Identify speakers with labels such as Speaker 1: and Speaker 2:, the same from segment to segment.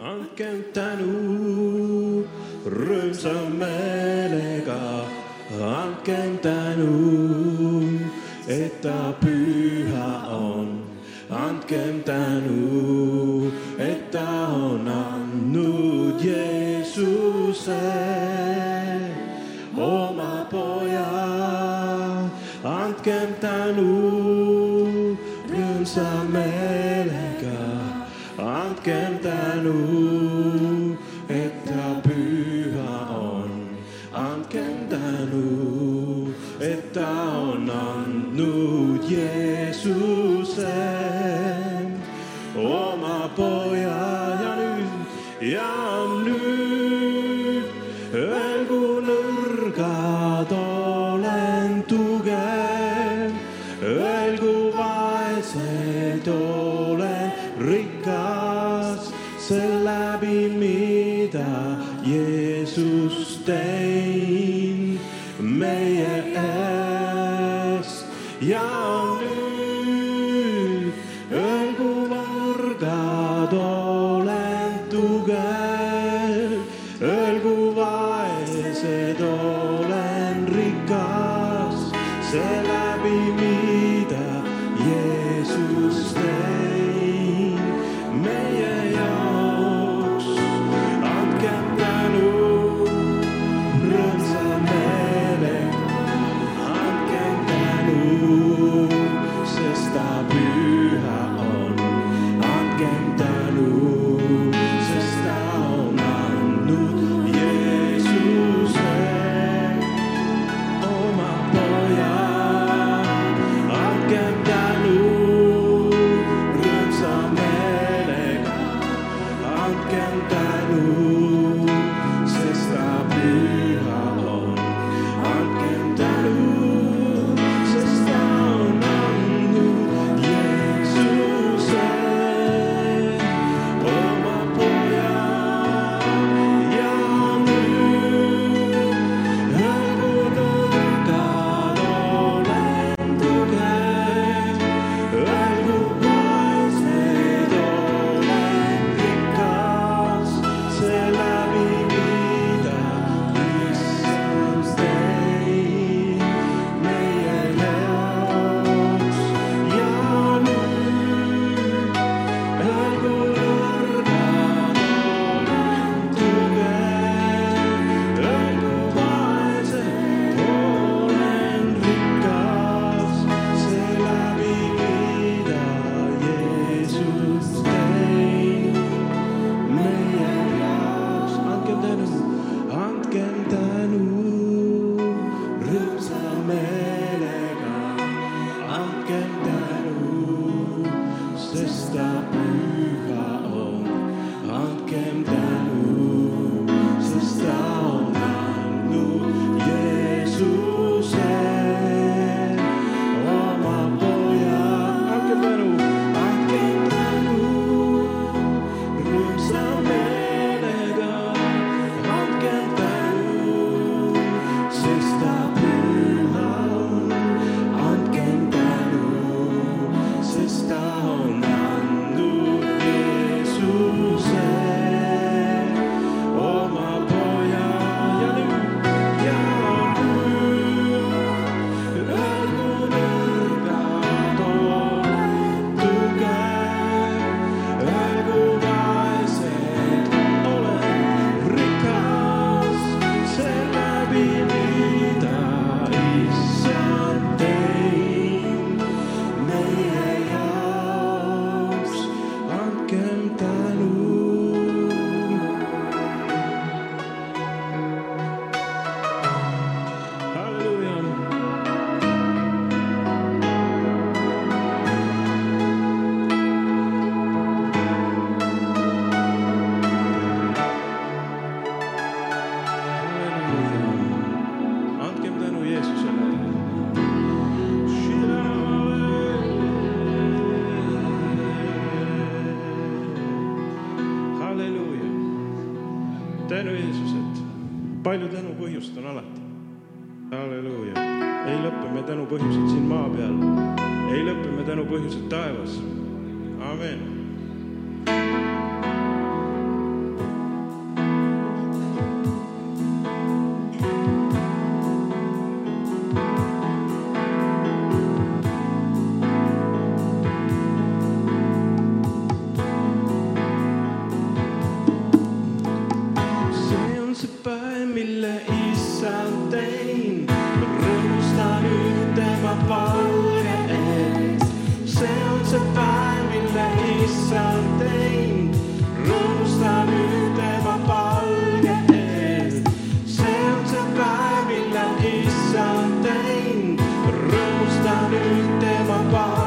Speaker 1: andkem tänu rõõmsa meelega, andkem tänu, et ta püha on. andkem tänu, et ta on andnud Jeesuse Jeesuksen, oma pojan ja nyt ja nyt. Öön kun nõrgad olen tugev, öön kui vaesed olen rikas, selle läbi mida Jeesus tein meie ees. Ja palju tänupõhjust on alati. halleluuja. ei lõpe me tänupõhjused siin maa peal, ei lõpe me tänupõhjused taevas. amin. Tema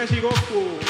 Speaker 1: Kashi Goku.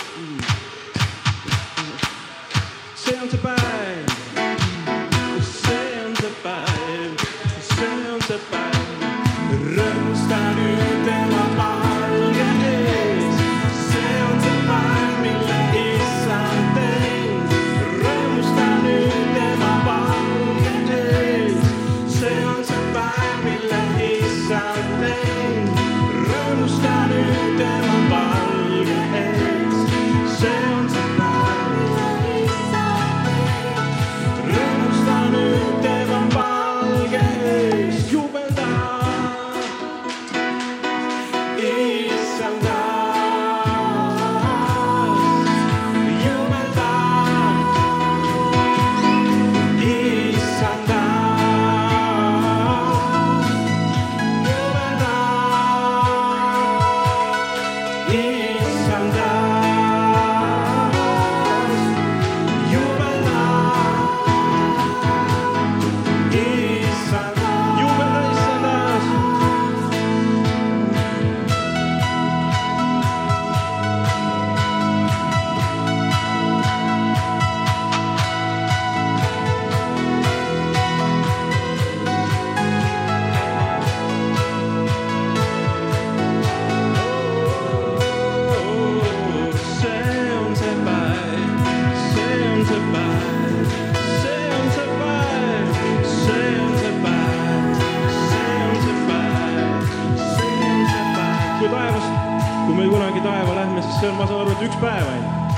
Speaker 1: üks päev ainult.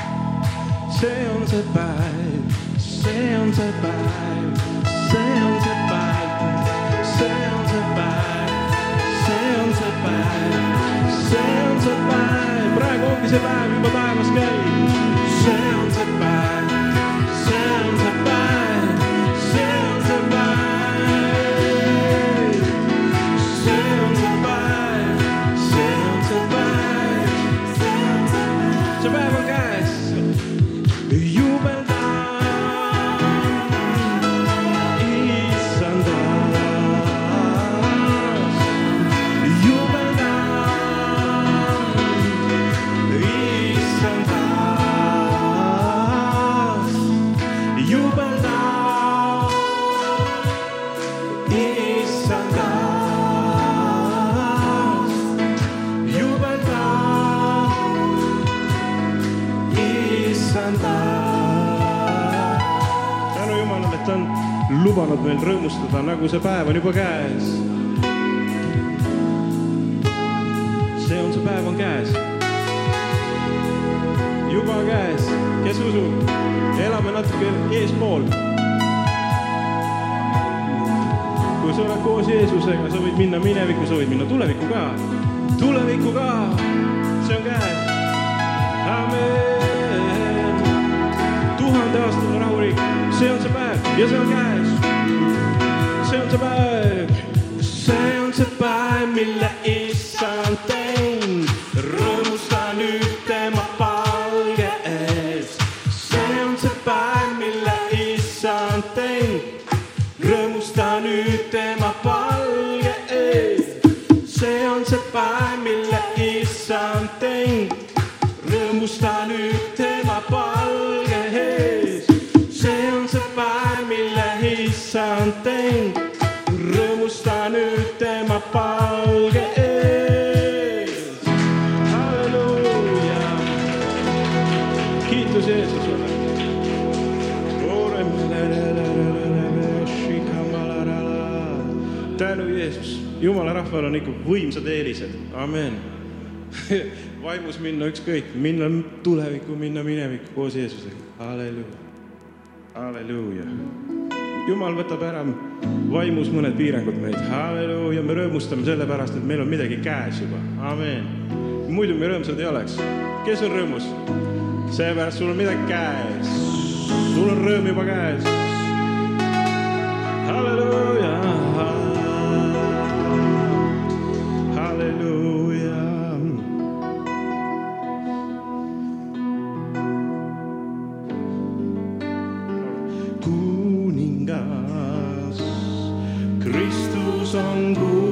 Speaker 1: see on see päev. Lubanud meil rõõmustada, nagu see päev on juba käes. see on, see päev on käes. juba käes, kes usub, elame natuke eespool. kui sa oled koos Jeesusega, sa võid minna minevikku, sa võid minna tulevikku ka, tulevikku ka, see on käes. amen tuhandeaastane rahuriik, see on see päev ja see on käes. see on see päev, see on see päev, mille issand teinud, rõõmusta nüüd tema palge ees. see on see päev, mille issand teinud, rõõmusta nüüd tema palge ees. see on see päev, mille issand teinud, rõõmusta nüüd rahval on ikka võimsad eelised, amen. vaimus minna ükskõik, minna tulevikku, minna minevikku koos Jeesusega, halleluuja, halleluuja. jumal võtab ära vaimus mõned piirangud meid, halleluuja, me rõõmustame sellepärast, et meil on midagi käes juba, amen. muidu me rõõmsad ei oleks, kes on rõõmus? seepärast sul on midagi käes, sul on rõõm juba käes. halleluuja, Kristus on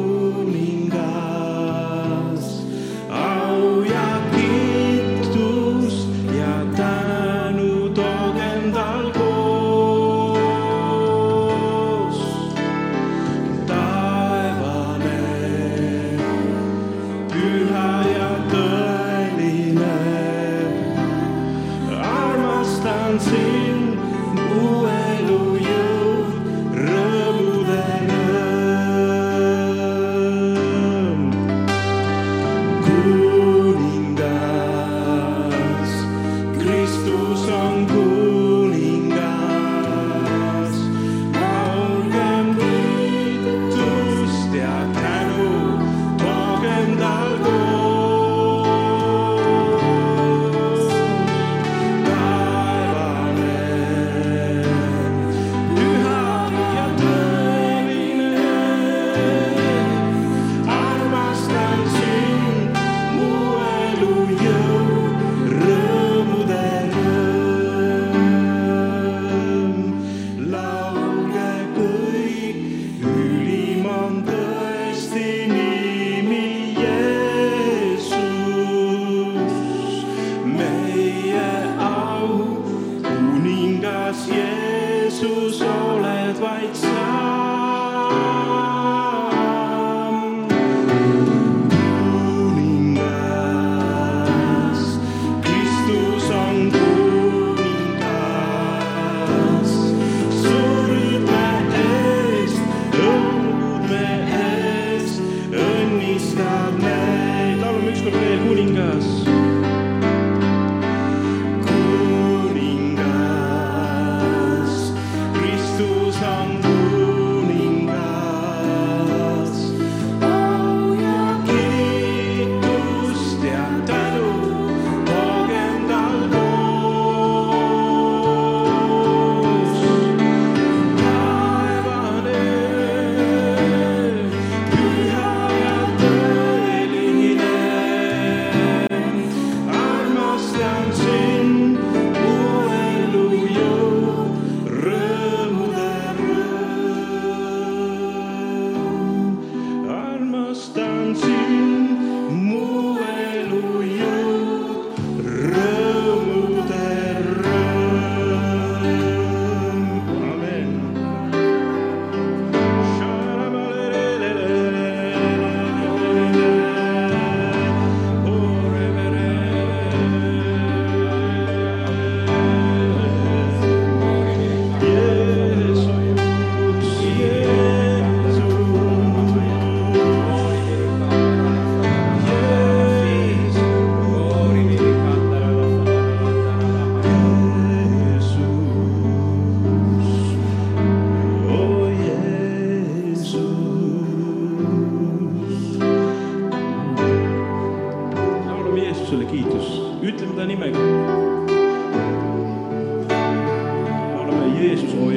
Speaker 1: Jeesus, oo